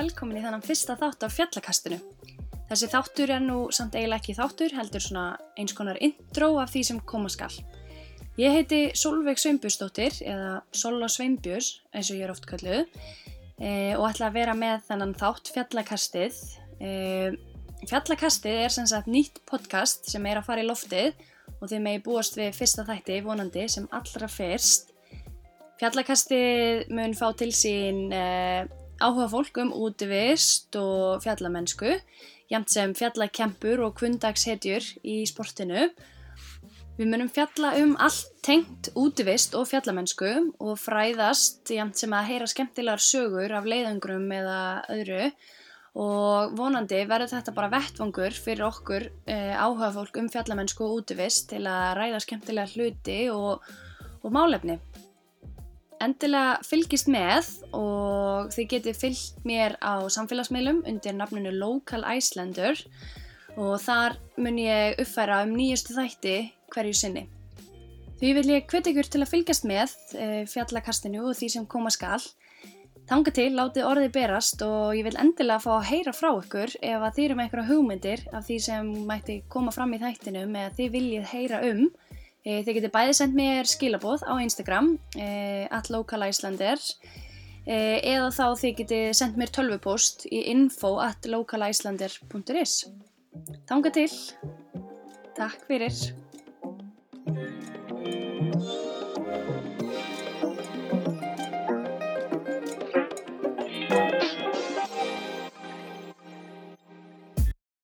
velkomin í þennan fyrsta þátt af fjallakastinu. Þessi þáttur er nú samt eiginlega ekki þáttur, heldur svona eins konar intro af því sem koma skal. Ég heiti Solveig Sveinbjörnsdóttir eða Sola Sveinbjörns eins og ég er oft kölluð e, og ætla að vera með þennan þátt fjallakastið. E, fjallakastið er sem sagt nýtt podcast sem er að fara í loftið og þið megi búast við fyrsta þætti vonandi sem allra fyrst. Fjallakastið mun fá til sín uh, áhuga fólk um útivist og fjallamennsku, jæmt sem fjallakempur og kvundagshetjur í sportinu. Við munum fjalla um allt tengt útivist og fjallamennsku og fræðast jæmt sem að heyra skemmtilegar sögur af leiðangrum eða öðru. Og vonandi verður þetta bara vettvangur fyrir okkur uh, áhuga fólk um fjallamennsku og útivist til að ræða skemmtilega hluti og, og málefni. Endilega fylgist með og þið getið fylgt mér á samfélagsmeilum undir nafninu Local Icelander og þar mun ég uppfæra um nýjustu þætti hverju sinni. Því vil ég hvet ykkur til að fylgjast með e, fjallakastinu og því sem koma skal. Þanga til látið orðið berast og ég vil endilega fá að heyra frá ykkur ef að þið eru með eitthvað hugmyndir af því sem mætti koma fram í þættinum eða þið viljið heyra um. E, þið getur bæði sendt mér skilabóð á Instagram e, at localislander e, eða þá þið getur sendt mér tölvupost í info at localislander.is Þanga til. Takk fyrir.